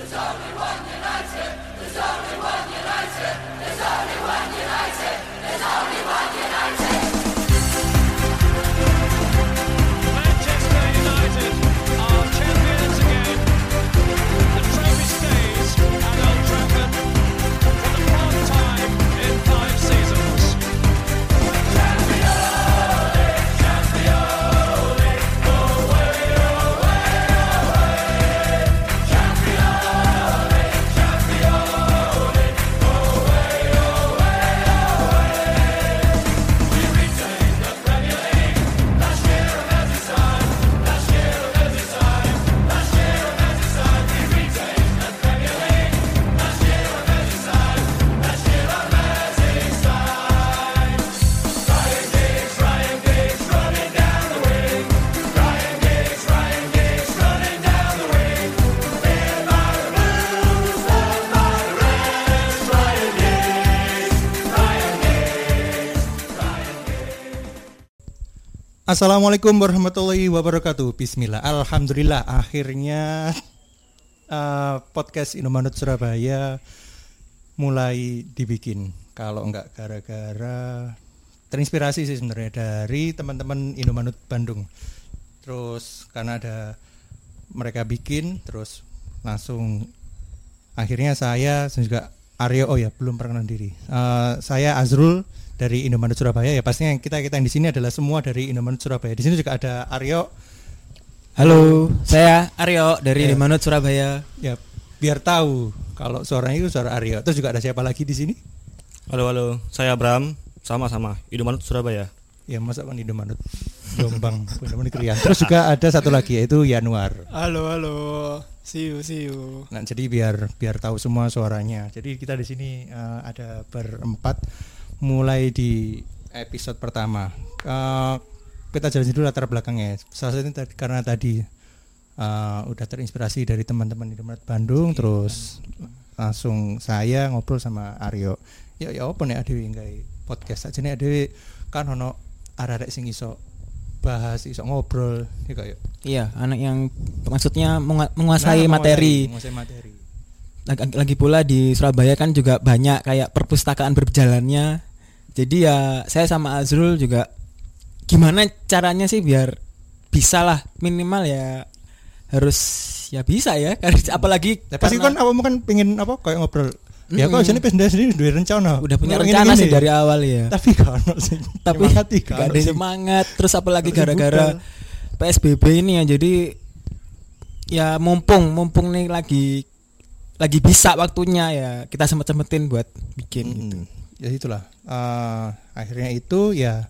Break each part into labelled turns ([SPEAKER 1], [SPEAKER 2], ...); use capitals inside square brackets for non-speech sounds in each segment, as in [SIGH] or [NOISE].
[SPEAKER 1] There's only one united. There's only one.
[SPEAKER 2] Assalamualaikum warahmatullahi wabarakatuh. Bismillah. Alhamdulillah akhirnya eh, podcast Indomanut Surabaya mulai dibikin. Kalau enggak gara-gara terinspirasi sih sebenarnya dari teman-teman Indomanut Bandung. Terus karena ada mereka bikin terus langsung akhirnya saya juga Aryo oh ya belum perkenalan diri. Eh, saya Azrul dari Indomaret Surabaya ya pastinya kita kita yang di sini adalah semua dari Indomaret Surabaya. Di sini juga ada Aryo
[SPEAKER 3] Halo, saya Aryo dari
[SPEAKER 2] Ya.
[SPEAKER 3] Limanut Surabaya.
[SPEAKER 2] ya biar tahu kalau suaranya itu suara Aryo. Terus juga ada siapa lagi di sini?
[SPEAKER 4] Halo halo, saya Bram, sama-sama Indomaret Surabaya.
[SPEAKER 2] Ya masa kan Indomaret Jombang, [LAUGHS] Indomaret Krian. Terus juga ada satu lagi yaitu Januar.
[SPEAKER 5] Halo halo, see you see you.
[SPEAKER 2] Nah, jadi biar biar tahu semua suaranya. Jadi kita di sini eh, ada berempat mulai di episode pertama. Eh, kita jelasin dulu latar belakangnya. Salah satunya tadi- karena tadi eh, udah terinspirasi dari teman-teman di Demat Bandung, terus langsung saya ngobrol sama Aryo. Ya ya apa nih adewe nggak podcast aja nih adewe kan ono arek sing iso bahas iso ngobrol ya kayak
[SPEAKER 3] Iya, anak yang maksudnya mengu- menguasai materi.
[SPEAKER 2] menguasai materi.
[SPEAKER 3] Lagi, lagi pula di Surabaya kan juga banyak kayak perpustakaan berjalannya. Jadi ya saya sama Azrul juga gimana caranya sih biar bisa lah minimal ya harus ya bisa ya [LAUGHS] apalagi
[SPEAKER 2] Ya, pasti kan kamu kan pengen apa kayak ngobrol. Ya kok sini pas sendiri sendiri rencana.
[SPEAKER 3] udah punya
[SPEAKER 2] Ngomong
[SPEAKER 3] rencana sih dari awal ya.
[SPEAKER 2] Tapi kan
[SPEAKER 3] tapi gak ada semangat terus apalagi gara-gara. PSBB ini ya jadi ya mumpung mumpung nih lagi lagi bisa waktunya ya kita sempet-sempetin buat bikin gitu.
[SPEAKER 2] Ya itulah. Eh, akhirnya itu ya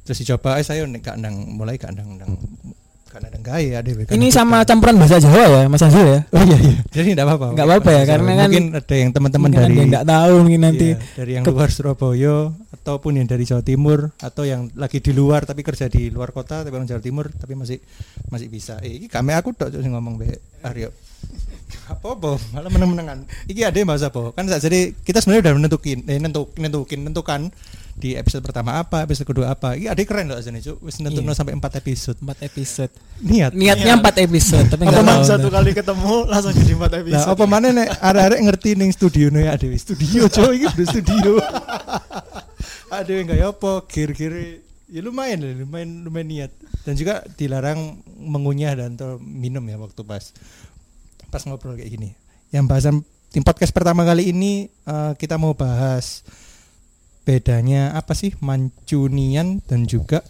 [SPEAKER 2] terus dicoba eh saya nek gak ndang mulai gak ndang ndang gak ndang gaya deh.
[SPEAKER 3] Ini sama campuran bahasa Jawa ya Mas Azul ya
[SPEAKER 2] Oh iya iya. Jadi enggak apa-apa.
[SPEAKER 3] Nggak apa-apa ya, karena kan
[SPEAKER 2] mungkin ada yang teman-teman
[SPEAKER 3] Mungkin
[SPEAKER 2] dari
[SPEAKER 3] ada yang nggak tahu mungkin nanti
[SPEAKER 2] Iya, dari yang
[SPEAKER 3] ke-
[SPEAKER 2] luar Surabaya ataupun yang dari Jawa Timur atau yang lagi di luar tapi kerja di luar kota tapi orang Jawa Timur tapi masih masih bisa. Eh, ini kami aku sing ngomong be Aryo. Apa apa malah meneng-menengan. Iki ada yang bahasa apa? Kan saat jadi kita sebenarnya udah menentukin eh nentuk, nentukin nentukan di episode pertama apa, episode kedua apa. Iki ada keren loh asline Cuk. Wis nentukno
[SPEAKER 3] Iya.
[SPEAKER 2] sampai 4 episode.
[SPEAKER 3] empat episode
[SPEAKER 2] Niat.
[SPEAKER 3] niatnya empat episode tapi
[SPEAKER 5] Apa
[SPEAKER 3] nggak
[SPEAKER 5] man
[SPEAKER 3] tahu
[SPEAKER 5] satu kali ketemu langsung jadi empat episode.
[SPEAKER 2] Lah apa mana nek arek-arek ngerti ning studio nih ada studio coy iki udah studio. ada yang kayak apa kir-kir ya lumayan lumayan lumayan niat dan juga dilarang mengunyah dan minum ya waktu pas pas ngobrol kayak gini. Yang bahasan tim podcast pertama kali ini eh, kita mau bahas bedanya apa sih Mancunian dan juga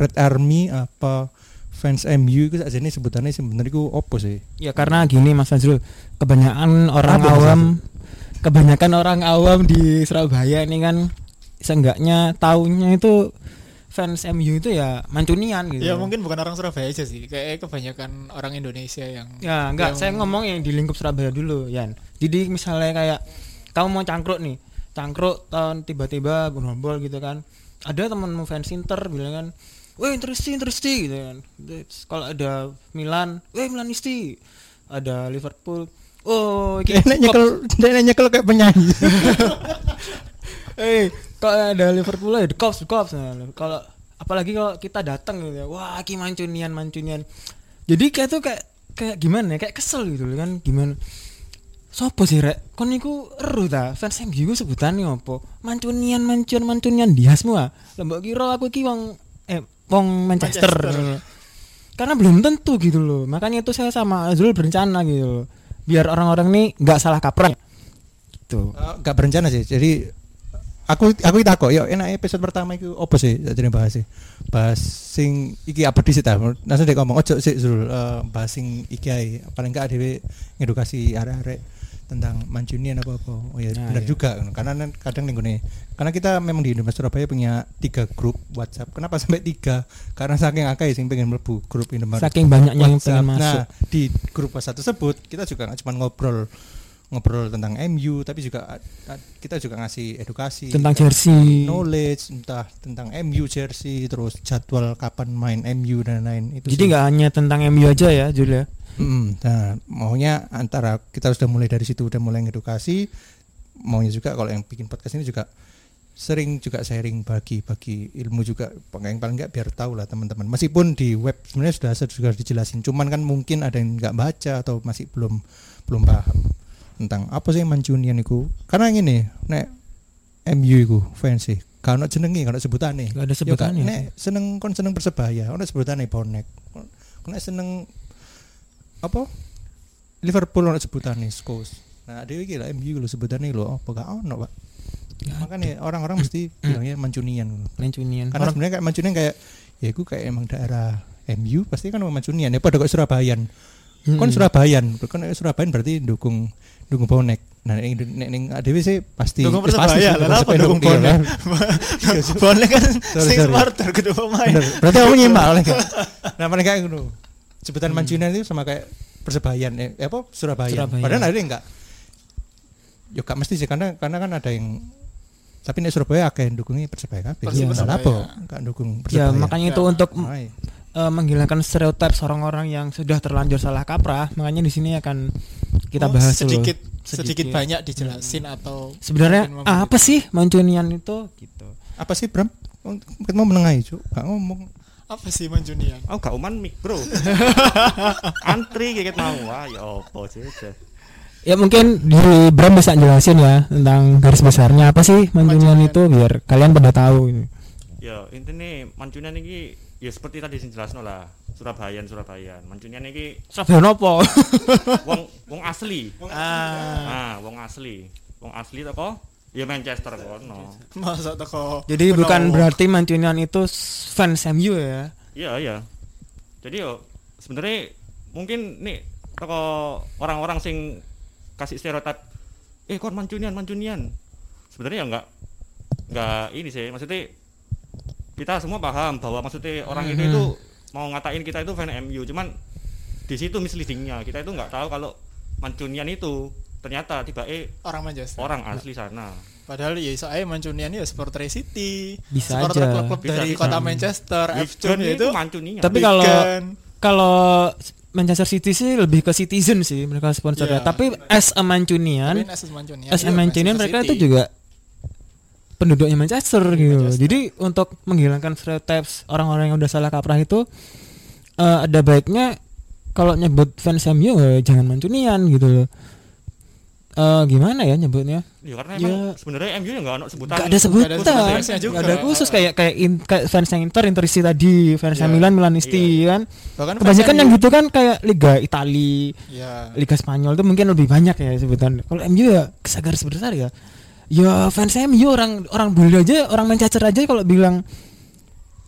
[SPEAKER 2] Red Army apa fans MU itu aja nih sebutannya sebenarnya itu opo sih?
[SPEAKER 3] ya karena gini Mas Azrul kebanyakan orang
[SPEAKER 2] Apa,
[SPEAKER 3] awam kebanyakan orang awam di Surabaya ini kan seenggaknya taunya itu fans MU itu ya mancunian gitu
[SPEAKER 5] Ya mungkin bukan orang Surabaya aja sih, kayak kebanyakan orang Indonesia yang
[SPEAKER 3] Ya enggak,
[SPEAKER 5] yang-
[SPEAKER 3] saya ngomong yang di lingkup Surabaya dulu, Yan. Jadi misalnya kayak kamu mau cangkruk nih, cangkruk tahun tiba-tiba gerombol gitu kan. Ada temanmu fans Inter bilang kan, "Weh, Interisti, Interisti" gitu kan. Terus Kalau ada Milan, "Weh, Milanisti." Ada Liverpool, "Oh,
[SPEAKER 2] Kayak nyekel, kayak nyekel kayak penyanyi. [LAUGHS]
[SPEAKER 3] Eh, kalau ada Liverpool ya the Cops, the Cops. Nah, kalau apalagi kalau kita datang gitu ya, wah, ki mancunian, mancunian. Jadi kayak tuh kayak kayak gimana ya kayak kesel gitu kan gimana Sopo sih rek? Kon niku eru ta? Fans MU ku sebutane opo? Mancunian mancun mancunian dia semua. Lembok kira aku iki wong eh wong Manchester. Karena belum tentu gitu loh. Makanya itu saya sama Azul berencana gitu loh. Biar orang-orang nih nggak salah kaprah. Gitu.
[SPEAKER 2] Eh, gak berencana sih. Jadi aku aku takut yo enak episode pertama itu apa sih jadi bahas sih? Bahas sing iki apa di ta? Langsung dia ngomong ojo sih Zul. Eh, bahas sing iki ae. Paling gak dhewe ngedukasi arek-arek tentang mancunian apa apa. Oh ya
[SPEAKER 3] Nah,
[SPEAKER 2] benar
[SPEAKER 3] iya.
[SPEAKER 2] juga. Karena kadang nih gini karena kita memang di Indonesia Surabaya punya tiga grup WhatsApp. Kenapa sampai tiga? Karena saking akeh sing pengen mlebu grup Indomaret
[SPEAKER 3] Saking banyaknya yang
[SPEAKER 2] WhatsApp.
[SPEAKER 3] pengen masuk.
[SPEAKER 2] Nah, di grup WhatsApp tersebut kita juga nggak cuma ngobrol ngobrol tentang MU tapi juga uh, kita juga ngasih edukasi
[SPEAKER 3] Tentang jersey.
[SPEAKER 2] knowledge entah tentang MU jersey terus jadwal kapan main MU dan lain itu
[SPEAKER 3] Jadi nggak hanya tentang MU aja ya, Jul ya.
[SPEAKER 2] Mm, nah maunya antara kita sudah mulai dari situ udah mulai ngedukasi maunya juga kalau yang bikin podcast ini juga sering juga sharing bagi bagi ilmu juga. Paling paling nggak biar tahu lah teman-teman. Meskipun di web sebenarnya sudah sudah dijelasin. Cuman kan mungkin ada yang nggak baca atau masih belum belum paham tentang apa sih Mancunian itu? Karena gini nek MU itu fans sih kalau jenengi kalau sebutane.
[SPEAKER 3] Nggak ada
[SPEAKER 2] Ya,
[SPEAKER 3] sebutannya.
[SPEAKER 2] Kak, nek seneng kon seneng persebaya ono sebutane bonek. Kon seneng apa? Liverpool ono sebutane Spurs. Nah dhewe iki lah MU lho sebutane lho apa gak ono Pak?
[SPEAKER 3] Ya,
[SPEAKER 2] makanya orang-orang mesti [CLEARS THROAT] bilangnya Mancunian.
[SPEAKER 3] Mancunian.
[SPEAKER 2] karena
[SPEAKER 3] Orang
[SPEAKER 2] sebenarnya kayak Mancunian kayak ya itu kayak emang daerah MU pasti kan Mancunian. Ya pada kok Surabayan kon
[SPEAKER 3] Mm-mm.
[SPEAKER 2] Surabayan kon Surabayan berarti dukung dukung bonek nah nek nek ning ADW sih pasti
[SPEAKER 5] Dukung
[SPEAKER 2] pasti
[SPEAKER 5] Persebaya, lah, apa dukung [LAUGHS]
[SPEAKER 2] iya
[SPEAKER 5] bonek?
[SPEAKER 2] kan.
[SPEAKER 5] Bonek kan sing supporter kedua pemain.
[SPEAKER 2] Berarti aku nyimak oleh? Nah, kayak ngono. Sebutan Mancunian itu sama kayak Persebayan eh, eh, apa Surabaya.
[SPEAKER 3] Surabaya.
[SPEAKER 2] Padahal ada enggak. Yo gak mesti sih karena karena kan ada yang tapi nek Surabaya akeh yang dukungi Persebaya kabeh.
[SPEAKER 5] Pasti
[SPEAKER 2] Iya,
[SPEAKER 5] Persebaya.
[SPEAKER 2] apa? Enggak dukung
[SPEAKER 3] Ya,
[SPEAKER 2] Persebaya.
[SPEAKER 3] makanya itu untuk Eh, menghilangkan stereotip orang-orang yang sudah terlanjur salah kaprah. Makanya di sini akan kita
[SPEAKER 5] Oh,
[SPEAKER 3] bahas dulu.
[SPEAKER 5] sedikit, sedikit
[SPEAKER 3] Sedikit.
[SPEAKER 5] banyak dijelasin atau
[SPEAKER 3] Sebenarnya apa sih Mancunian itu? Gitu.
[SPEAKER 2] Apa sih Bram? Mungkin mau menengahi, Cuk. Gak ngomong.
[SPEAKER 5] apa sih Manjunian?
[SPEAKER 4] Oh gak uman mic bro [LAUGHS] Antri kayak mau Wah ya apa sih.
[SPEAKER 3] Ya mungkin di Bram bisa jelasin ya tentang garis besarnya apa sih Mancunian
[SPEAKER 5] Mancunian.
[SPEAKER 3] itu biar kalian pada tahu.
[SPEAKER 4] Ya intinya Mancunian ini Ya seperti tadi sing jelasno lah Surabayan Surabayan Mancunian ini
[SPEAKER 3] Surabaya nopo? [LAUGHS]
[SPEAKER 4] wong wong asli
[SPEAKER 5] Ah,
[SPEAKER 4] Ah wong asli Wong asli toko Ya Manchester kono
[SPEAKER 5] masa teko.
[SPEAKER 3] Jadi
[SPEAKER 5] Kuno.
[SPEAKER 3] bukan berarti Mancunian itu fans MU ya.
[SPEAKER 4] Iya iya Jadi yo sebenarnya mungkin nih toko orang-orang sing kasih stereotip eh kon mancunian mancunian sebenarnya ya enggak enggak ini sih maksudnya kita semua paham bahwa maksudnya orang itu
[SPEAKER 3] Mhm.
[SPEAKER 4] itu mau ngatain kita itu fan MU cuman di situ misleadingnya kita itu nggak tahu kalau mancunian itu ternyata tiba eh
[SPEAKER 5] orang Manchester.
[SPEAKER 4] orang asli sana
[SPEAKER 5] Padahal ya saya Mancunian ya supporter City,
[SPEAKER 3] Bisa
[SPEAKER 5] supporter
[SPEAKER 3] aja.
[SPEAKER 5] klub-klub
[SPEAKER 4] Bisa,
[SPEAKER 5] dari
[SPEAKER 4] bisa.
[SPEAKER 5] kota Manchester,
[SPEAKER 4] Wigan
[SPEAKER 5] FC itu
[SPEAKER 4] mancunian
[SPEAKER 3] Tapi kalau- Kalau Manchester City sih lebih ke citizen sih mereka sponsornya.
[SPEAKER 5] Iya.
[SPEAKER 3] Tapi as a Mancunian,
[SPEAKER 5] Tapi Asus Mancunian,
[SPEAKER 3] as a
[SPEAKER 5] iya,
[SPEAKER 3] Mancunian
[SPEAKER 5] Manchester
[SPEAKER 3] mereka itu juga penduduknya Manchester gitu.
[SPEAKER 5] Manchester.
[SPEAKER 3] Jadi untuk menghilangkan stereotype orang-orang yang udah salah kaprah itu eh, ada baiknya kalau nyebut fans MU eh, jangan Mancunian gitu loh. Eh, gimana ya nyebutnya?
[SPEAKER 4] ya karena
[SPEAKER 3] Ya.
[SPEAKER 4] emang sebenarnya MU ya nggak ada sebutan
[SPEAKER 3] Gak ada sebutan,
[SPEAKER 5] Nggak ada
[SPEAKER 3] khusus kayak kayak, in, kayak fans yang Inter, Interisti tadi, fans yang
[SPEAKER 5] Iya.
[SPEAKER 3] Milan, Milanisti
[SPEAKER 4] Iya.
[SPEAKER 3] kan.
[SPEAKER 5] Bahkan
[SPEAKER 3] Kebanyakan yang gitu kan kayak Liga Italia,
[SPEAKER 5] Ya.
[SPEAKER 3] Liga Spanyol itu mungkin lebih banyak ya sebutan. Kalau MU ya kesagar sebesar ya. Ya fans MU orang orang bule aja, orang Manchester aja kalau bilang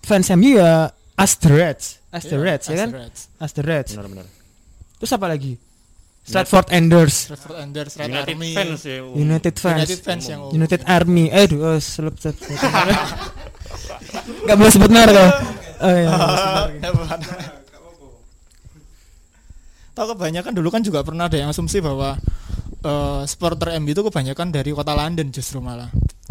[SPEAKER 3] fans MU ya as the Reds, as the Reds ya kan, as the Reds.
[SPEAKER 4] benar-benar
[SPEAKER 3] Terus apa lagi? Stratford Enders,
[SPEAKER 5] Stratford Enders, Red
[SPEAKER 4] United
[SPEAKER 5] Army,
[SPEAKER 4] fans ya umum.
[SPEAKER 3] United fans,
[SPEAKER 5] United fans yang.
[SPEAKER 3] United Army. Eh, duh, oh, selep, selep, selep. Gak boleh sebut merek ya. Oh iya.
[SPEAKER 5] Tahu kebanyakan dulu kan juga pernah ada yang asumsi bahwa eh, supporter MU itu kebanyakan dari kota London justru malah.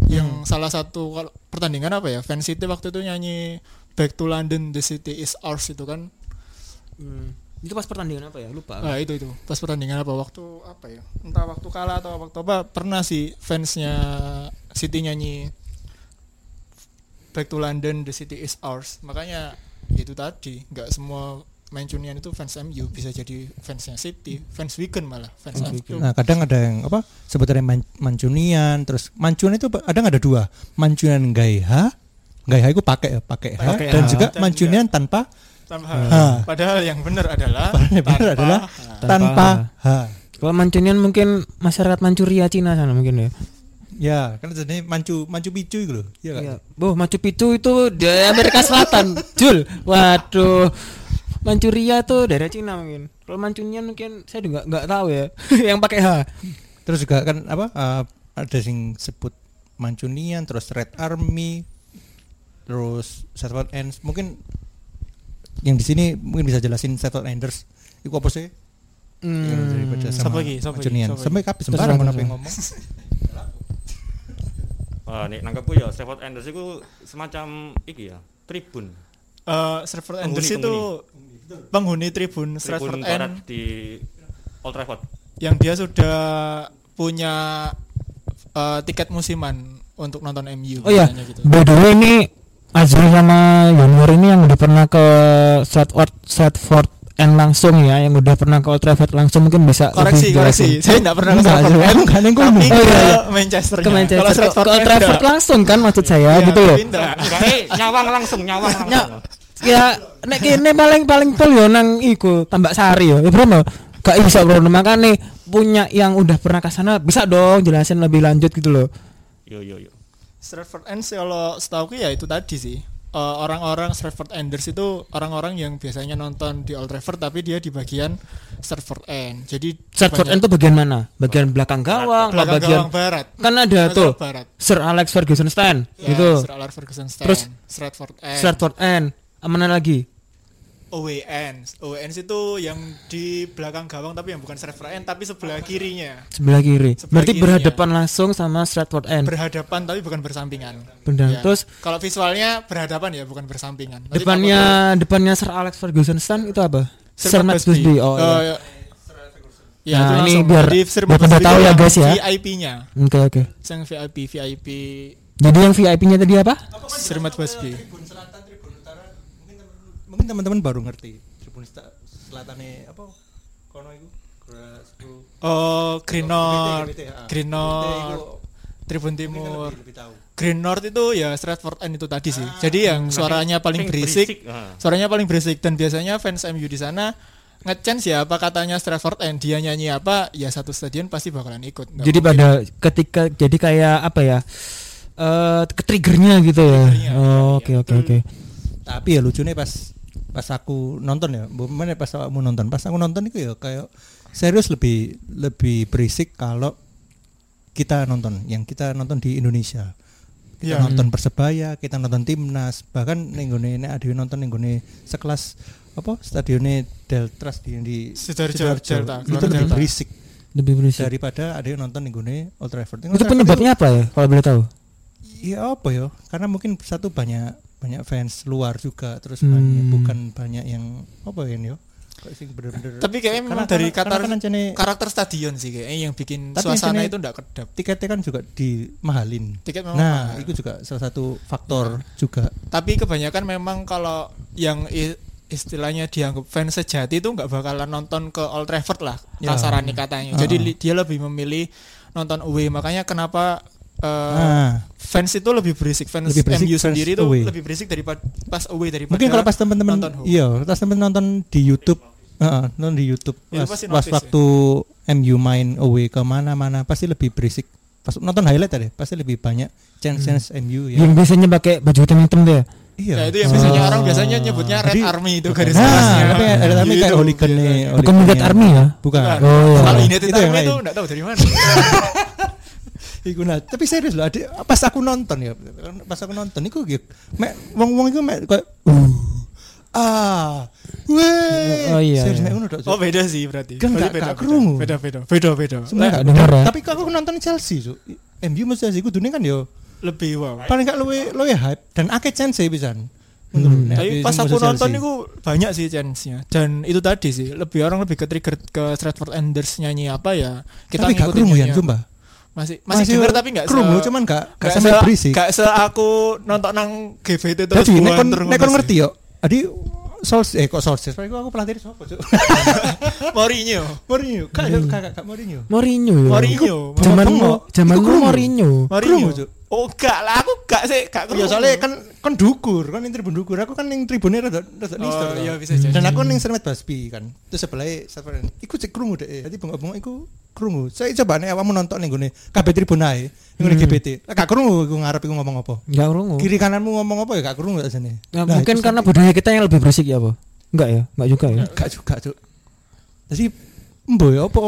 [SPEAKER 5] Yang salah satu kalau pertandingan apa ya? Fan City waktu itu nyanyi Back to London, the city is ours itu kan.
[SPEAKER 3] Hmm. Itu pas pertandingan apa ya? Lupa.
[SPEAKER 5] Nah, itu itu. Pas pertandingan apa waktu apa ya? Entah waktu kalah atau waktu apa pernah sih fansnya City nyanyi Back to London, the city is ours. Makanya itu tadi, nggak semua Mancunian itu fans MU bisa jadi fansnya City, fans Wigan malah, fans MU.
[SPEAKER 2] Nah, kadang ada yang apa sebutannya man, Mancunian, terus Mancunian itu kadang ada dua, Mancunian Gaiha, Gaiha itu pakai ya, pakai H, dan
[SPEAKER 3] H.
[SPEAKER 2] juga
[SPEAKER 5] Dan
[SPEAKER 2] Mancunian tanpa
[SPEAKER 5] Tanpa
[SPEAKER 2] Ha.
[SPEAKER 5] Padahal yang benar adalah
[SPEAKER 2] yang benar
[SPEAKER 5] tanpa
[SPEAKER 2] adalah
[SPEAKER 5] H.
[SPEAKER 2] tanpa H.
[SPEAKER 3] Kalau Mancunian mungkin masyarakat Manchuria Cina sana mungkin ya.
[SPEAKER 2] Ya, kan jadi Mancu Mancu Picchu itu loh. Iya kan?
[SPEAKER 3] Iya. Boh, Machu Picchu itu di Amerika Selatan. Jul. Waduh. Manchuria tuh daerah Cina mungkin. Kalau Mancunian mungkin saya juga nggak tahu ya. [LAUGHS] yang pakai H.
[SPEAKER 2] Terus juga kan apa eh, ada yang sebut Mancunian, terus Red Army, terus Settled Ends. Mungkin yang di sini mungkin bisa jelasin Settled Enders. Iku apa sih? Yang daripada
[SPEAKER 3] Hmm.
[SPEAKER 2] sama
[SPEAKER 5] Siapa lagi? Siapa lagi?
[SPEAKER 2] Mancunian. Sampai sembarang mau ngomong. [LAUGHS]
[SPEAKER 4] Wah, nih nangkepku ya Stephen Enders itu semacam iki ya, tribun.
[SPEAKER 5] Eh, Stratford
[SPEAKER 4] Penghuni,
[SPEAKER 5] Enders itu penghuni tribun
[SPEAKER 4] Tribun
[SPEAKER 5] Stratford End
[SPEAKER 4] di Old Trafford.
[SPEAKER 5] yang dia sudah punya eh, tiket musiman untuk nonton MU.
[SPEAKER 3] Oh iya,
[SPEAKER 5] gitu.
[SPEAKER 3] by the way ini Azrul sama Yonur ini yang udah pernah ke Stratford Stratford End langsung ya, yang udah pernah ke Old Trafford langsung mungkin bisa
[SPEAKER 5] Koreksi,
[SPEAKER 3] lebih
[SPEAKER 5] koreksi.
[SPEAKER 3] jelasin.
[SPEAKER 5] Saya tidak pernah ke
[SPEAKER 2] Enggak,
[SPEAKER 5] Stratford
[SPEAKER 2] Azrul.
[SPEAKER 5] End,
[SPEAKER 2] Emang kan yang
[SPEAKER 5] tapi
[SPEAKER 2] ngomong.
[SPEAKER 5] ke
[SPEAKER 3] Oh, iya, iya.
[SPEAKER 5] Manchester.
[SPEAKER 3] ke Manchester
[SPEAKER 5] Kalau
[SPEAKER 3] ke, ke Old Trafford langsung kan maksud saya
[SPEAKER 5] Iya,
[SPEAKER 3] gitu loh.
[SPEAKER 4] eh, nyawang langsung, nyawang langsung.
[SPEAKER 3] Ya, nek kene paling paling pol yo nang iku Tambak Sari yo. Ya bro, no. gak bisa bro makanya punya yang udah pernah ke sana bisa dong jelasin lebih lanjut gitu loh.
[SPEAKER 4] Yo yo yo.
[SPEAKER 5] Stratford End sih kalau setahu ya itu tadi sih. Eh, orang-orang Stratford Enders itu orang-orang yang biasanya nonton di Old Trafford tapi dia di bagian Stratford End. Jadi
[SPEAKER 3] Stratford End tuh bagian mana? Bagian belakang gawang,
[SPEAKER 5] belakang
[SPEAKER 3] bagian
[SPEAKER 5] gawang barat.
[SPEAKER 3] kan ada tuh
[SPEAKER 5] barat.
[SPEAKER 3] Sir Alex Ferguson stand
[SPEAKER 5] Ya,
[SPEAKER 3] gitu.
[SPEAKER 5] Sir Alex Ferguson Stand.
[SPEAKER 3] Terus
[SPEAKER 5] Stratford End.
[SPEAKER 3] Stratford End. Mana lagi?
[SPEAKER 5] OWN. OWN itu yang di belakang gawang tapi yang bukan Stratford End tapi sebelah kirinya.
[SPEAKER 3] Sebelah kiri.
[SPEAKER 5] Sebelah
[SPEAKER 3] Berarti
[SPEAKER 5] kirinya.
[SPEAKER 3] berhadapan langsung sama Stratford End.
[SPEAKER 5] Berhadapan tapi bukan bersampingan.
[SPEAKER 3] Benar.
[SPEAKER 5] Ya.
[SPEAKER 3] Terus
[SPEAKER 5] kalau visualnya berhadapan ya bukan bersampingan. Nanti
[SPEAKER 3] depannya depannya Sir Alex Ferguson stand itu apa?
[SPEAKER 5] Sir
[SPEAKER 3] Sir
[SPEAKER 5] Matt
[SPEAKER 3] Busby. Oh, iya.
[SPEAKER 5] ya.
[SPEAKER 3] Nah, ini biar- biar pada tahu ya, guys, ya.
[SPEAKER 5] VIP-nya.
[SPEAKER 3] Oke oke.
[SPEAKER 5] Yang VIP VIP
[SPEAKER 3] Jadi yang VIP-nya tadi apa?
[SPEAKER 5] Sir Matt Busby.
[SPEAKER 2] Tribun Selatan, Tribun Utara, mungkin teman- mungkin teman-teman baru ngerti. Tribun Selatannya apa? Kono itu?
[SPEAKER 5] Oh, Green North.
[SPEAKER 2] Ah.
[SPEAKER 5] Green North.
[SPEAKER 2] itu
[SPEAKER 5] Tribun Timur.
[SPEAKER 2] lebih- lebih tahu.
[SPEAKER 5] Green North itu ya Stratford End itu tadi sih. Jadi yang suaranya paling berisik,
[SPEAKER 4] ah.
[SPEAKER 5] suaranya paling berisik dan biasanya fans MU di sana ngechance ya apa katanya Stratford End dia nyanyi apa ya satu stadion pasti bakalan ikut. Nggak
[SPEAKER 3] Jadi
[SPEAKER 5] mungkin.
[SPEAKER 3] pada ketika jadi kayak apa ya? Eh ke triggernya gitu ya. Oh,
[SPEAKER 5] iya,
[SPEAKER 3] Oke oke oke.
[SPEAKER 2] Tapi ya lucunya pas pas aku nonton ya, mana pas kamu nonton, pas aku nonton itu ya kayak serius lebih lebih berisik kalau kita nonton, yang kita nonton di Indonesia. Kita
[SPEAKER 5] Iya.
[SPEAKER 2] nonton Persebaya, kita nonton Timnas, bahkan ning gone nek ada yang nonton ning gone sekelas apa stadionnya Deltras di di
[SPEAKER 5] Sidoarjo, Delta,
[SPEAKER 2] itu lebih berisik
[SPEAKER 3] Lebih berisik.
[SPEAKER 2] daripada ada yang nonton ning gone Old Trafford.
[SPEAKER 3] Itu
[SPEAKER 2] Trafford
[SPEAKER 3] penyebabnya apa ya? Kalau boleh tahu?
[SPEAKER 2] Iya apa ya? Karena mungkin satu banyak banyak fans luar juga, terus
[SPEAKER 3] Hmm.
[SPEAKER 2] banyak bukan banyak yang apa ya ini yo? Kayak sing bener-bener.
[SPEAKER 5] Tapi kayaknya memang
[SPEAKER 2] Karena-
[SPEAKER 5] dari
[SPEAKER 2] karena-
[SPEAKER 5] karakter
[SPEAKER 2] karena kan ancene-
[SPEAKER 5] karakter stadion sih kayaknya yang bikin
[SPEAKER 2] Tapi
[SPEAKER 5] suasana itu enggak kedap.
[SPEAKER 2] tiketnya kan juga dimahalin.
[SPEAKER 5] Tiket memang
[SPEAKER 2] Nah,
[SPEAKER 5] mahal.
[SPEAKER 2] itu juga salah satu faktor juga.
[SPEAKER 5] Tapi kebanyakan memang kalau yang istilahnya dianggap fans sejati itu nggak bakalan nonton ke Old Trafford lah
[SPEAKER 2] Ya.
[SPEAKER 5] kasarannya katanya. Jadi li- dia lebih memilih nonton away. Makanya kenapa eh,
[SPEAKER 2] Nah,
[SPEAKER 5] fans itu lebih berisik. Fans
[SPEAKER 2] Lebih berisik
[SPEAKER 5] MU sendiri itu
[SPEAKER 2] away.
[SPEAKER 5] lebih berisik daripada pas away daripada
[SPEAKER 2] mungkin kalau pas teman-teman iya, pas teman nonton di YouTube, heeh, nonton di YouTube pas,
[SPEAKER 5] pasti
[SPEAKER 2] pas
[SPEAKER 5] notice
[SPEAKER 2] waktu MU main away ke mana-mana pasti lebih berisik. Pas nonton highlight tadi pasti lebih banyak chance-chance MU ya.
[SPEAKER 3] Yang biasanya pakai baju hitam hitam tuh ya?
[SPEAKER 2] Iya.
[SPEAKER 5] Ya itu yang biasanya
[SPEAKER 3] Oh.
[SPEAKER 5] orang biasanya nyebutnya Red
[SPEAKER 2] Jadi-
[SPEAKER 5] Army itu garis
[SPEAKER 2] Nah,
[SPEAKER 5] kerasnya.
[SPEAKER 2] tapi ada tapi kayak
[SPEAKER 5] Gitu,
[SPEAKER 2] hooligan nih.
[SPEAKER 3] Bukan Red Army ya?
[SPEAKER 2] Bukan.
[SPEAKER 5] Bukan.
[SPEAKER 3] Oh, iya.
[SPEAKER 5] Kalau United
[SPEAKER 2] Itu
[SPEAKER 5] Army itu enggak tahu dari mana. [LAUGHS]
[SPEAKER 2] Iku nah, tapi serius loh, ada pas aku nonton ya, pas aku nonton iku gitu, mek wong-wong iku mek kayak uh, ah, weh.
[SPEAKER 3] Oh, iya,
[SPEAKER 2] Serius
[SPEAKER 3] iya.
[SPEAKER 2] mek ngono tok.
[SPEAKER 5] Oh beda sih berarti.
[SPEAKER 2] Kan
[SPEAKER 5] Berarti
[SPEAKER 2] nggak-
[SPEAKER 5] beda. Beda beda. Beda beda.
[SPEAKER 2] Sebenarnya
[SPEAKER 3] dengar ya?
[SPEAKER 2] Tapi aku nonton Chelsea, Cuk. MU mesti Chelsea kudune kan yo
[SPEAKER 5] Lebih wow.
[SPEAKER 2] paling gak luwe luwe hype dan akeh chance pisan.
[SPEAKER 3] Hmm.
[SPEAKER 5] Tapi pas aku nonton itu banyak sih chance-nya dan itu tadi sih lebih orang lebih ke trigger ke Stratford Enders nyanyi apa ya kita
[SPEAKER 2] tapi gak
[SPEAKER 5] ngikutin
[SPEAKER 2] ya,
[SPEAKER 5] nyanyi apa. masih masih, denger tapi nggak
[SPEAKER 2] krungu,
[SPEAKER 5] se-
[SPEAKER 2] cuman gak gak
[SPEAKER 5] nggak
[SPEAKER 2] sampai
[SPEAKER 5] se-
[SPEAKER 2] berisik.
[SPEAKER 5] nggak se aku nonton nang GVT terus
[SPEAKER 2] Jadi nek kon nek kon ngerti
[SPEAKER 5] sih.
[SPEAKER 2] yo. Adi Solskjaer eh kok Solskjaer Paling aku pelatih siapa cuk [LAUGHS]
[SPEAKER 5] Mourinho.
[SPEAKER 2] Mourinho kak Cuk, kak kak Mourinho
[SPEAKER 3] Mourinho.
[SPEAKER 5] Mourinho.
[SPEAKER 2] Bengok.
[SPEAKER 3] zamanmu. Mourinho.
[SPEAKER 5] Mourinho.
[SPEAKER 2] Cuk.
[SPEAKER 5] Oh, gak lah, aku gak sih, gak
[SPEAKER 2] Ya soalnya kan kan dukur kan yang tribun dukur. Aku kan yang tribunnya rada rada
[SPEAKER 5] Oh, iya, bisa jadi.
[SPEAKER 2] dan aku yang sermet baspi kan. Terus sebelah sebelah iku cek krungu deh jadi bengok bengok iku krungu saya coba nih awakmu nonton nih gue KB tribun ae yang
[SPEAKER 3] Hmm.
[SPEAKER 2] GPT gak krungu iku ngarep iku ngomong apa?
[SPEAKER 3] Enggak krungu.
[SPEAKER 2] kiri kananmu ngomong apa? Ya gak krungu gak sini
[SPEAKER 3] Ya, mungkin karena budaya kita yang lebih berisik ya, apa? Enggak ya? Enggak juga ya.
[SPEAKER 2] gak juga cuk. Jadi mbo ya apa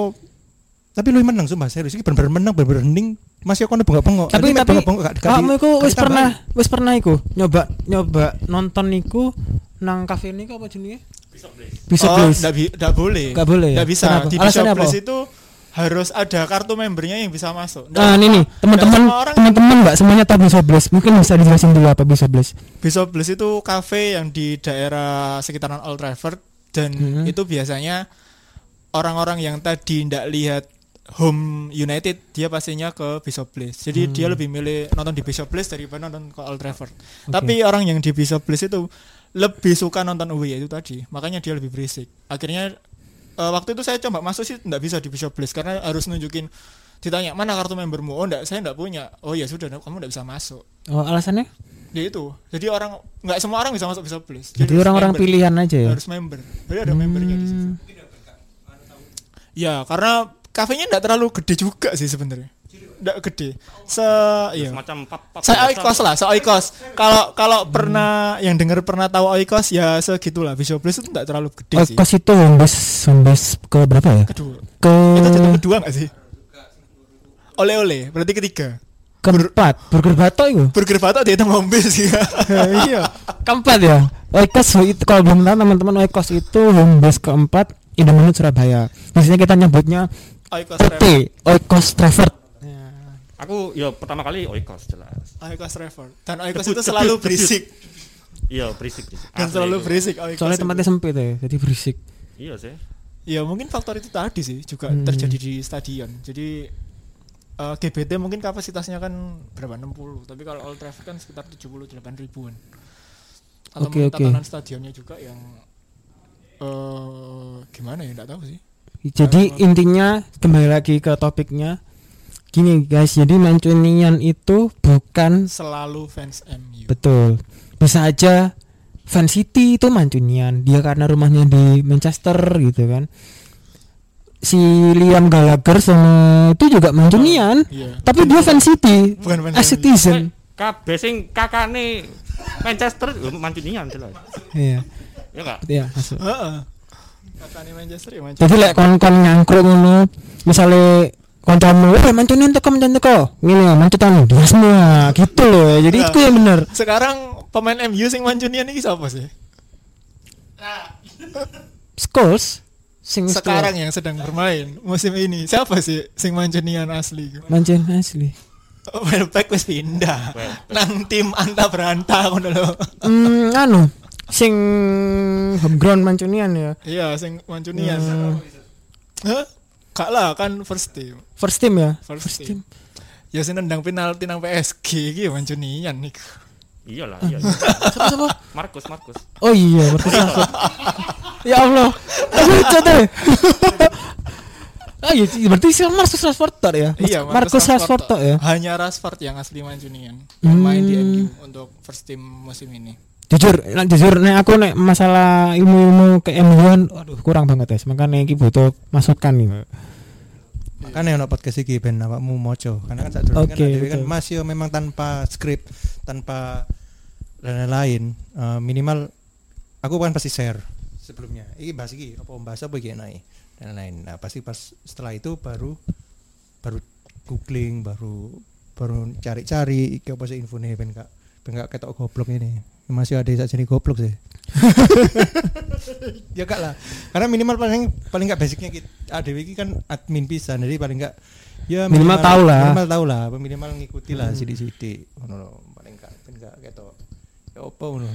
[SPEAKER 2] tapi lu menang sumpah serius ini bener-bener menang bener-bener hening masih aku bengok bengok
[SPEAKER 3] Tapi tapi
[SPEAKER 2] gak
[SPEAKER 3] kamu iku wis pernah wis pernah iku nyoba nyoba nonton iku nang kafe ini apa jenenge? Bisa
[SPEAKER 5] oh,
[SPEAKER 3] please.
[SPEAKER 5] nggak bi- nggak boleh.
[SPEAKER 3] Nggak boleh ya?
[SPEAKER 5] Nggak bisa.
[SPEAKER 3] Kenapa?
[SPEAKER 5] Di
[SPEAKER 3] Alasannya
[SPEAKER 5] Place
[SPEAKER 3] apa?
[SPEAKER 5] itu harus ada kartu membernya yang bisa masuk. Nggak
[SPEAKER 3] Nah, ini nih, teman-teman teman-teman Mbak semuanya tahu Bisa Bless. Mungkin bisa dijelasin dulu apa Bisa Bless.
[SPEAKER 5] Bishop Place itu kafe yang di daerah sekitaran Old Trafford dan
[SPEAKER 3] Mhm.
[SPEAKER 5] itu biasanya orang-orang yang tadi ndak lihat home United dia pastinya ke Bishop Place. Jadi
[SPEAKER 3] Hmm.
[SPEAKER 5] dia lebih milih nonton di Bishop Place daripada nonton ke Old Trafford. Tapi orang yang di Bishop Place itu lebih suka nonton away itu tadi. Makanya dia lebih berisik. Akhirnya eh, waktu itu saya coba masuk sih ndak bisa di Bishop Place karena harus nunjukin ditanya mana kartu membermu oh enggak saya enggak punya oh ya sudah kamu enggak bisa masuk
[SPEAKER 3] Oh, alasannya?
[SPEAKER 5] ya itu jadi orang nggak semua orang bisa masuk Bishop Place
[SPEAKER 3] Jadi
[SPEAKER 5] harus
[SPEAKER 3] orang-orang
[SPEAKER 5] member.
[SPEAKER 3] pilihan aja ya.
[SPEAKER 5] harus member jadi ada membernya di situ
[SPEAKER 3] Hmm.
[SPEAKER 5] ya karena kafenya enggak terlalu gede juga sih sebenarnya enggak gede se iya
[SPEAKER 4] Semacam pub pub
[SPEAKER 5] saya oikos lah, se oikos. Kalau kalau pernah yang dengar pernah tahu oikos ya segitulah. Visual Place itu enggak terlalu gede
[SPEAKER 3] Oh,
[SPEAKER 5] sih.
[SPEAKER 3] kos itu home base home base ke berapa ya?
[SPEAKER 5] Kedua.
[SPEAKER 3] Ke
[SPEAKER 5] Itu jatuh kedua enggak sih? Oleh-oleh, berarti ketiga.
[SPEAKER 3] keempat. Burger Bato itu.
[SPEAKER 5] Burger Batok dihitung ngombe sih. [LAUGHS]
[SPEAKER 3] iya. Keempat ya. Oikos itu kalau belum tahu teman-teman Oikos itu home base keempat Indomaret Surabaya. Biasanya kita nyebutnya
[SPEAKER 5] Oikos Trevor.
[SPEAKER 3] Oikos Trafford.
[SPEAKER 4] Aku ya pertama kali oikos jelas.
[SPEAKER 5] Oikos Trevor. Dan Oikos itu selalu berisik.
[SPEAKER 4] Iya berisik berisik.
[SPEAKER 5] Dan selalu
[SPEAKER 4] itu.
[SPEAKER 5] berisik Oikos.
[SPEAKER 3] Soalnya
[SPEAKER 5] itu.
[SPEAKER 3] tempatnya sempit ya, jadi berisik.
[SPEAKER 4] Iya sih.
[SPEAKER 5] Ya mungkin faktor itu tadi sih juga
[SPEAKER 3] Hmm.
[SPEAKER 5] terjadi di stadion. Jadi eh, GBT mungkin kapasitasnya kan berapa 60, tapi kalau Old Trafford kan sekitar 78 ribuan. Atau
[SPEAKER 3] Oke,
[SPEAKER 5] mungkin
[SPEAKER 3] oke.
[SPEAKER 5] tatanan stadionnya juga yang eh gimana ya enggak tahu sih.
[SPEAKER 3] Jadi intinya kembali lagi ke topiknya. Gini guys, jadi Mancunian itu bukan
[SPEAKER 5] Selalu fans MU.
[SPEAKER 3] betul. Bisa aja fan City itu Mancunian, dia karena rumahnya di Manchester gitu kan. Si Liam Gallagher sama itu juga Mancunian,
[SPEAKER 5] Iya.
[SPEAKER 3] tapi dia fan City,
[SPEAKER 5] Bukan fans
[SPEAKER 3] citizen.
[SPEAKER 4] Kabeh sing kakane Manchester mancunian jelas.
[SPEAKER 3] Iya,
[SPEAKER 4] Ya enggak?
[SPEAKER 3] iya masuk.
[SPEAKER 5] Heeh. Kakaknya Manchester ya Manchester.
[SPEAKER 3] Jadi lek kon-kon nyangkruk ngono, misale kancamu, "Eh, Mancunian teko Mancunian teko." Ngene mancutan dia semua gitu loh. ya. Jadi
[SPEAKER 5] Nah.
[SPEAKER 3] itu yang bener.
[SPEAKER 5] Sekarang pemain MU sing Mancunian ini siapa sih?
[SPEAKER 3] Scholes sing wis
[SPEAKER 5] Sekarang yang sedang bermain musim ini. Siapa sih sing Mancunian asli?
[SPEAKER 3] Mancun asli.
[SPEAKER 5] Welbeck wis pindah nang tim anta beranta ngono lho.
[SPEAKER 3] Hmm, anu sing homegrown Mancunian ya.
[SPEAKER 5] Iya, sing Mancunian.
[SPEAKER 3] Hmm.
[SPEAKER 5] Hah? Gak lah kan first team.
[SPEAKER 3] First team ya.
[SPEAKER 5] First, team. Ya sing nendang penalti nang PSG iki ya Mancunian nih.
[SPEAKER 4] Iyalah, iya.
[SPEAKER 3] Siapa siapa?
[SPEAKER 4] Markus, Markus.
[SPEAKER 3] Oh iya, Marcus Rashford. [LAUGHS] ya Allah. Deh. Ah iya, berarti si Marcus Rashford ya?
[SPEAKER 5] Iya,
[SPEAKER 3] Marcus Rashford ya.
[SPEAKER 5] Hanya Rashford yang asli Mancunian yang main di
[SPEAKER 3] Hmm.
[SPEAKER 5] MU untuk first team musim ini.
[SPEAKER 3] Jujur, nah, jujur nek aku nek masalah ilmu-ilmu ke MU aduh kurang banget ya. Makanya iki butuh masukan nih.
[SPEAKER 2] Makanya ono podcast iki ben awakmu moco. Karena kan saat dulu
[SPEAKER 3] Oke,
[SPEAKER 2] kan, kan masih memang tanpa skrip, tanpa dan lain-lain. Eh, minimal aku kan pasti share sebelumnya. Iki bahas iki apa bahas apa iki enak dan lain-lain. Nah, pasti pas setelah itu baru baru googling, baru baru cari-cari iki apa sih infone ben gak ben gak ketok goblok ini. Masih ada saat sini goblok sih. [LAUGHS] ya gak lah karena minimal paling paling gak basicnya kita ADW ini kan admin pisan jadi paling gak ya
[SPEAKER 3] Minimal tahu lah.
[SPEAKER 2] minimal tahu lah minimal ngikuti lah sidik-sidik ngono lho. paling gak paling gak ketok ya apa ngono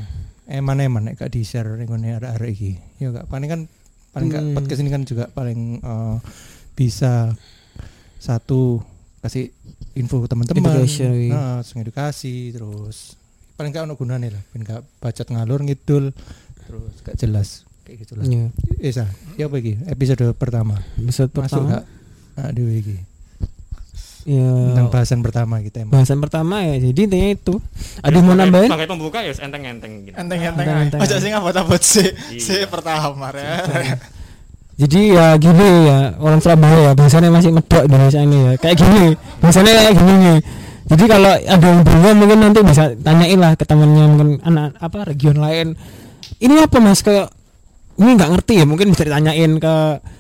[SPEAKER 2] eman-eman nek gak di share ngene arek-arek iki ya gak paling kan paling gak
[SPEAKER 3] Hmm.
[SPEAKER 2] podcast ini kan juga paling eh, bisa satu kasih info ke teman-teman nah, edukasi terus paling gak ono gunane lah ben gak bacot ngalur ngidul terus gak jelas kayak gitu lah.
[SPEAKER 3] Iya.
[SPEAKER 2] Eh, Sa, ya apa iki? Episode pertama.
[SPEAKER 3] Episode
[SPEAKER 2] Masuk
[SPEAKER 3] pertama.
[SPEAKER 2] gak? Nah, dewe iki.
[SPEAKER 3] Ya.
[SPEAKER 2] Tentang bahasan pertama kita emang.
[SPEAKER 3] bahasan pertama ya. Jadi intinya itu. Ada mau nambahin?
[SPEAKER 4] Sebagai pembuka ya enteng-enteng gitu.
[SPEAKER 5] Enteng-enteng aja. Ojo sing abot-abot sih.
[SPEAKER 4] Iya.
[SPEAKER 5] Si pertama ya.
[SPEAKER 3] Jadi ya gini ya orang Surabaya ya bahasanya masih medok Indonesia ini ya kayak gini bahasanya kayak gini nih. Jadi kalau ada yang bingung mungkin nanti bisa tanyain lah ke temannya mungkin anak apa region lain. Ini apa mas kayak ini nggak ngerti ya mungkin bisa ditanyain ke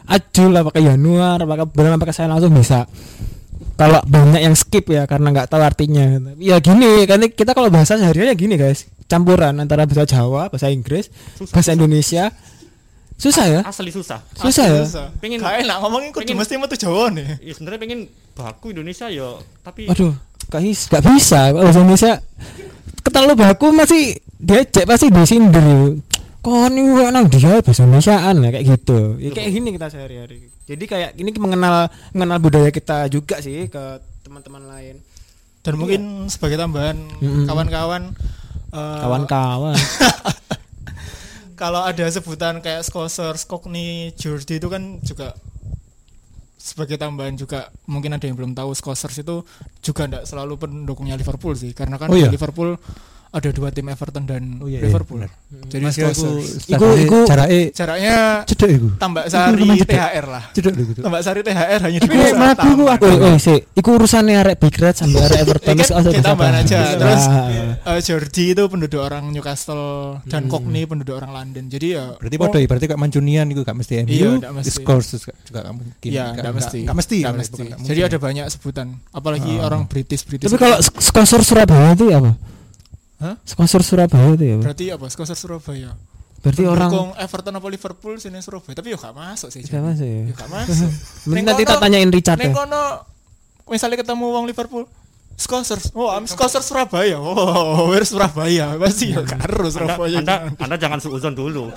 [SPEAKER 3] Ajul apa ke Januar apa ke apa ke saya langsung bisa. Kalau banyak yang skip ya karena nggak tahu artinya. Ya gini kan kita kalau bahasa sehari-hari ya gini guys campuran antara bahasa Jawa bahasa Inggris
[SPEAKER 4] Susah,
[SPEAKER 3] bahasa Indonesia susah ya
[SPEAKER 4] Asli susah.
[SPEAKER 3] susah ya
[SPEAKER 4] Pengen-
[SPEAKER 5] Gak enak ngomongin kudu
[SPEAKER 4] pengen-
[SPEAKER 5] mesti metu Jawa nih.
[SPEAKER 4] Ya sebenarnya pengen baku Indonesia ya, tapi
[SPEAKER 3] Waduh, gak bisa, gak bisa. Bahasa Indonesia ketelu baku masih diajak pasti disindir. Kok ini kok nang dia bahasa Indonesiaan ya kayak gitu. Ya, kayak gini kita sehari-hari. Jadi kayak ini mengenal mengenal budaya kita juga sih ke teman-teman lain.
[SPEAKER 5] Dan mungkin sebagai tambahan kawan-kawan eh,
[SPEAKER 3] Kawan-kawan. [LAUGHS]
[SPEAKER 5] kalau ada sebutan kayak Scouser, Skokni, Jordi itu kan juga sebagai tambahan juga mungkin ada yang belum tahu Scousers itu juga tidak selalu pendukungnya Liverpool sih karena kan
[SPEAKER 2] Oh iya?
[SPEAKER 5] Liverpool ada dua tim Everton dan
[SPEAKER 2] Oh iya, iya,
[SPEAKER 5] Liverpool.
[SPEAKER 2] benar.
[SPEAKER 5] Jadi
[SPEAKER 2] Mas aku.
[SPEAKER 3] Iku- iku-
[SPEAKER 2] carake
[SPEAKER 5] Jaraknya
[SPEAKER 2] cedek iku.
[SPEAKER 5] tambah
[SPEAKER 2] Iku
[SPEAKER 5] sari. THR lah.
[SPEAKER 2] Cedek lho gitu.
[SPEAKER 5] Tambah sari THR hanya di
[SPEAKER 2] Tapi nek mlaku iku aku-
[SPEAKER 3] woi, sih. Iku urusannya arek Big Red sampai arek Everton. Usah
[SPEAKER 5] kita tambahan aja.
[SPEAKER 3] apa.
[SPEAKER 5] Terus
[SPEAKER 3] Nah,
[SPEAKER 5] eh, Jordi itu penduduk orang Newcastle dan Cockney penduduk orang London. Jadi ya
[SPEAKER 2] Berarti podo ya, berarti kayak Mancunian itu gak mesti MU.
[SPEAKER 5] Iya, mesti.
[SPEAKER 2] Scores juga gak mungkin.
[SPEAKER 5] Iya, nggak mesti.
[SPEAKER 2] Gak mesti. Bukan
[SPEAKER 5] mesti.
[SPEAKER 2] nggak
[SPEAKER 5] Jadi ada banyak sebutan. Apalagi
[SPEAKER 2] Ah.
[SPEAKER 5] orang British British.
[SPEAKER 3] Tapi kalau sponsor Surabaya itu apa?
[SPEAKER 5] Hah?
[SPEAKER 3] Sponsor Surabaya itu ya,
[SPEAKER 5] berarti apa? Skosor Surabaya.
[SPEAKER 3] Berarti orang
[SPEAKER 5] Everton apa Liverpool sini Surabaya. Tapi ya gak masuk sih.
[SPEAKER 3] Gak masuk ya?
[SPEAKER 5] Ya gak masuk. [LAUGHS]
[SPEAKER 3] Nanti tak tanyain Richard
[SPEAKER 5] Neng
[SPEAKER 3] ya.
[SPEAKER 5] kono misalnya ketemu wong Liverpool Skosers, oh, I'm Skosers Surabaya. Oh, where Surabaya? Pasti ya
[SPEAKER 4] Anda,
[SPEAKER 5] karo Surabaya.
[SPEAKER 4] anda, anda jangan suuzon dulu.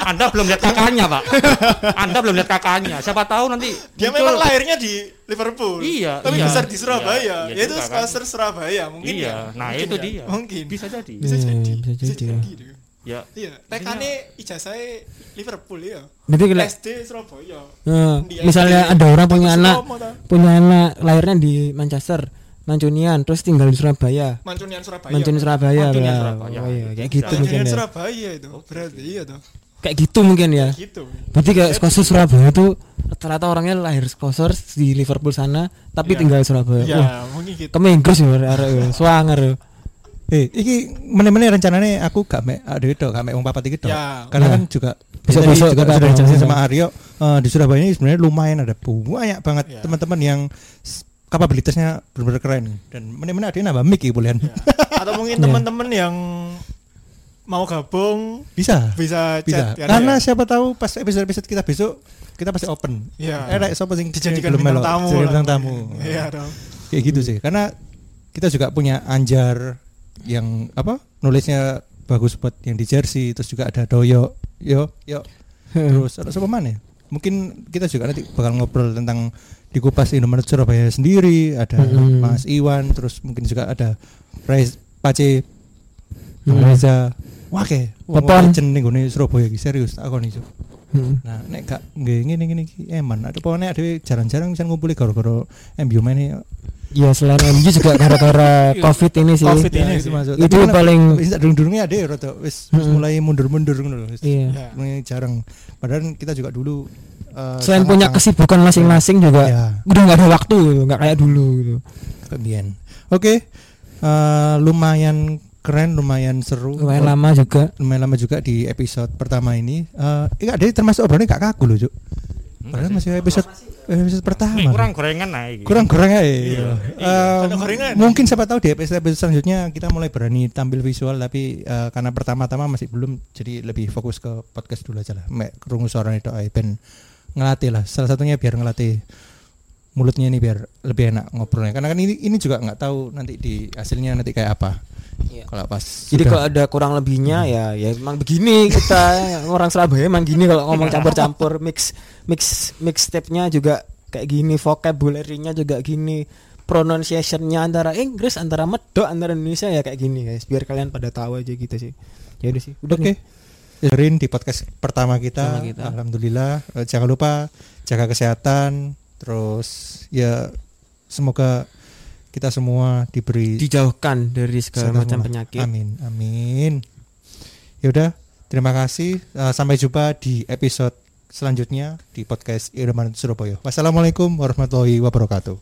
[SPEAKER 4] anda belum lihat kakaknya, Pak. Anda belum lihat kakaknya. Siapa tahu nanti
[SPEAKER 5] Dia
[SPEAKER 4] muncul-
[SPEAKER 5] memang lahirnya di Liverpool.
[SPEAKER 4] Iya,
[SPEAKER 5] Tapi
[SPEAKER 4] iya.
[SPEAKER 5] besar di
[SPEAKER 4] Iya,
[SPEAKER 5] Surabaya.
[SPEAKER 4] iya
[SPEAKER 5] ya itu
[SPEAKER 4] juga kan.
[SPEAKER 5] Skosers Surabaya mungkin
[SPEAKER 4] Iya,
[SPEAKER 5] ya.
[SPEAKER 4] nah
[SPEAKER 5] Mungkin
[SPEAKER 4] itu
[SPEAKER 5] ya.
[SPEAKER 4] dia.
[SPEAKER 5] Mungkin.
[SPEAKER 4] Bisa jadi.
[SPEAKER 5] Bisa
[SPEAKER 3] Iya,
[SPEAKER 5] jadi.
[SPEAKER 3] bisa jadi, ya.
[SPEAKER 5] dia.
[SPEAKER 4] Ya,
[SPEAKER 5] Iya, tekane ijazahnya Liverpool ya.
[SPEAKER 3] Berarti kira-
[SPEAKER 5] SD Surabaya. Di
[SPEAKER 3] misalnya ada orang punya anak punya anak lahirnya di Manchester, Mancunian, terus tinggal di Surabaya.
[SPEAKER 5] Mancunian Surabaya.
[SPEAKER 3] Mancunian Surabaya,
[SPEAKER 4] Mancunian
[SPEAKER 3] ya.
[SPEAKER 4] Surabaya.
[SPEAKER 3] Oh iya, kayak
[SPEAKER 4] Bisa.
[SPEAKER 3] gitu mungkin
[SPEAKER 5] Mancunian
[SPEAKER 3] ya.
[SPEAKER 5] Surabaya itu. Berarti iya tuh.
[SPEAKER 3] Kayak gitu mungkin ya.
[SPEAKER 5] Gitu.
[SPEAKER 3] Berarti kayak sponsor Surabaya itu rata-rata orangnya lahir sponsor di Liverpool sana, tapi
[SPEAKER 5] Iya.
[SPEAKER 3] tinggal di Surabaya.
[SPEAKER 5] Ya,
[SPEAKER 3] Wah,
[SPEAKER 5] mungkin gitu.
[SPEAKER 3] kamu Inggris ya, arek ya. Swanger. ya.
[SPEAKER 2] Eh, iki meneh-meneh rencananya aku gak mek ada itu, gak mek wong papat iki tok.
[SPEAKER 5] Ya.
[SPEAKER 2] Karena
[SPEAKER 3] Ya.
[SPEAKER 2] kan juga
[SPEAKER 3] Besok-besok
[SPEAKER 2] juga
[SPEAKER 3] kita
[SPEAKER 2] sudah
[SPEAKER 3] ada
[SPEAKER 2] dijelasin
[SPEAKER 3] ngomong.
[SPEAKER 2] sama Aryo eh, di Surabaya ini sebenarnya lumayan ada banyak banget
[SPEAKER 5] Ya.
[SPEAKER 2] teman-teman yang kapabilitasnya benar-benar keren dan meneh-meneh ada yang nambah mic bolehan.
[SPEAKER 5] Ya. Atau mungkin [LAUGHS]
[SPEAKER 3] Iya.
[SPEAKER 5] teman-teman yang mau gabung
[SPEAKER 2] Bisa.
[SPEAKER 5] bisa
[SPEAKER 2] Bisa.
[SPEAKER 5] chat kan
[SPEAKER 2] Karena
[SPEAKER 5] ya?
[SPEAKER 2] siapa tahu pas episode-episode kita besok kita pasti open.
[SPEAKER 5] Iya.
[SPEAKER 2] Eh, rek, siapa sing
[SPEAKER 5] dijadikan
[SPEAKER 2] belum
[SPEAKER 5] bintang tamu.
[SPEAKER 2] Bintang tamu.
[SPEAKER 5] Iya dong.
[SPEAKER 2] Kayak gitu sih. Karena kita juga punya Anjar yang apa? Nulisnya bagus buat yang di jersey, terus juga ada Doyo, yo, yo. [LAUGHS] Terus ada siapa mana? Mungkin kita juga nanti bakal ngobrol tentang di kupas Indomaret Surabaya sendiri, ada
[SPEAKER 3] Hmm.
[SPEAKER 2] Mas Iwan, terus mungkin juga ada Rez Pace,
[SPEAKER 3] Hmm.
[SPEAKER 2] Reza. Wah ke,
[SPEAKER 3] Popon.
[SPEAKER 2] ning gone Surabaya serius koni Cuk.
[SPEAKER 3] Hmm.
[SPEAKER 2] Nah, nek gak nggih ngene ngene iki eman. Ada pokoknya ada jarang-jarang bisa ngumpuli gara-gara MU main
[SPEAKER 3] Ya selain MU juga gara-gara [LAUGHS] Covid ini sih.
[SPEAKER 5] Covid ini
[SPEAKER 2] itu
[SPEAKER 5] sih.
[SPEAKER 2] masuk.
[SPEAKER 3] Itu paling-
[SPEAKER 2] wis durung-durungnya ada ya rada wis wis
[SPEAKER 3] Mm-mm.
[SPEAKER 2] mulai mundur-mundur ngono lho. Wis
[SPEAKER 3] Iya.
[SPEAKER 5] Ya.
[SPEAKER 2] mulai jarang. Padahal kita juga dulu eh,
[SPEAKER 3] Selain
[SPEAKER 2] sangat-
[SPEAKER 3] punya
[SPEAKER 2] sangat
[SPEAKER 3] kesibukan masing-masing juga
[SPEAKER 2] Ya.
[SPEAKER 3] udah nggak ada waktu gitu, nggak kayak dulu gitu.
[SPEAKER 2] kebian. Oke. eh, lumayan keren, lumayan seru.
[SPEAKER 3] Lumayan lama juga.
[SPEAKER 2] lumayan lama juga di episode pertama ini. Eh, enggak ada termasuk obrolannya gak kaku loh, Cuk. Padahal masih episode episode pertama.
[SPEAKER 4] Nih, kurang gorengan nah iki.
[SPEAKER 2] kurang kurang ya.
[SPEAKER 4] Iya.
[SPEAKER 2] Eh,
[SPEAKER 5] Ada gorengan.
[SPEAKER 2] mungkin siapa tahu di episode episode selanjutnya kita mulai berani tampil visual tapi eh, karena pertama-tama masih belum jadi lebih fokus ke podcast dulu aja lah. Mek krungu suara itu ae ben ngelatih lah. Salah satunya biar ngelatih mulutnya ini biar lebih enak ngobrolnya. Karena kan ini ini juga nggak tahu nanti di hasilnya nanti kayak apa.
[SPEAKER 3] Iya.
[SPEAKER 2] Kalau pas
[SPEAKER 3] Jadi kalau ada kurang lebihnya ya ya emang begini kita [LAUGHS] orang Surabaya emang gini kalau ngomong [LAUGHS] campur-campur mix mix mix stepnya juga kayak gini vocabulary-nya juga gini pronunciation-nya antara Inggris antara medok antara Indonesia ya kayak gini guys biar kalian pada tahu aja gitu sih ya udah sih udah
[SPEAKER 2] Oke.
[SPEAKER 3] nih.
[SPEAKER 2] dengerin di podcast pertama kita.
[SPEAKER 3] Pertama kita.
[SPEAKER 2] Alhamdulillah. Eh, jangan lupa jaga kesehatan. Terus ya semoga kita semua diberi
[SPEAKER 3] dijauhkan dari segala macam penyakit
[SPEAKER 2] Amin, amin. Ya udah, terima kasih. Uh, sampai jumpa di episode selanjutnya di podcast Irman Surabaya. Wassalamualaikum warahmatullahi wabarakatuh.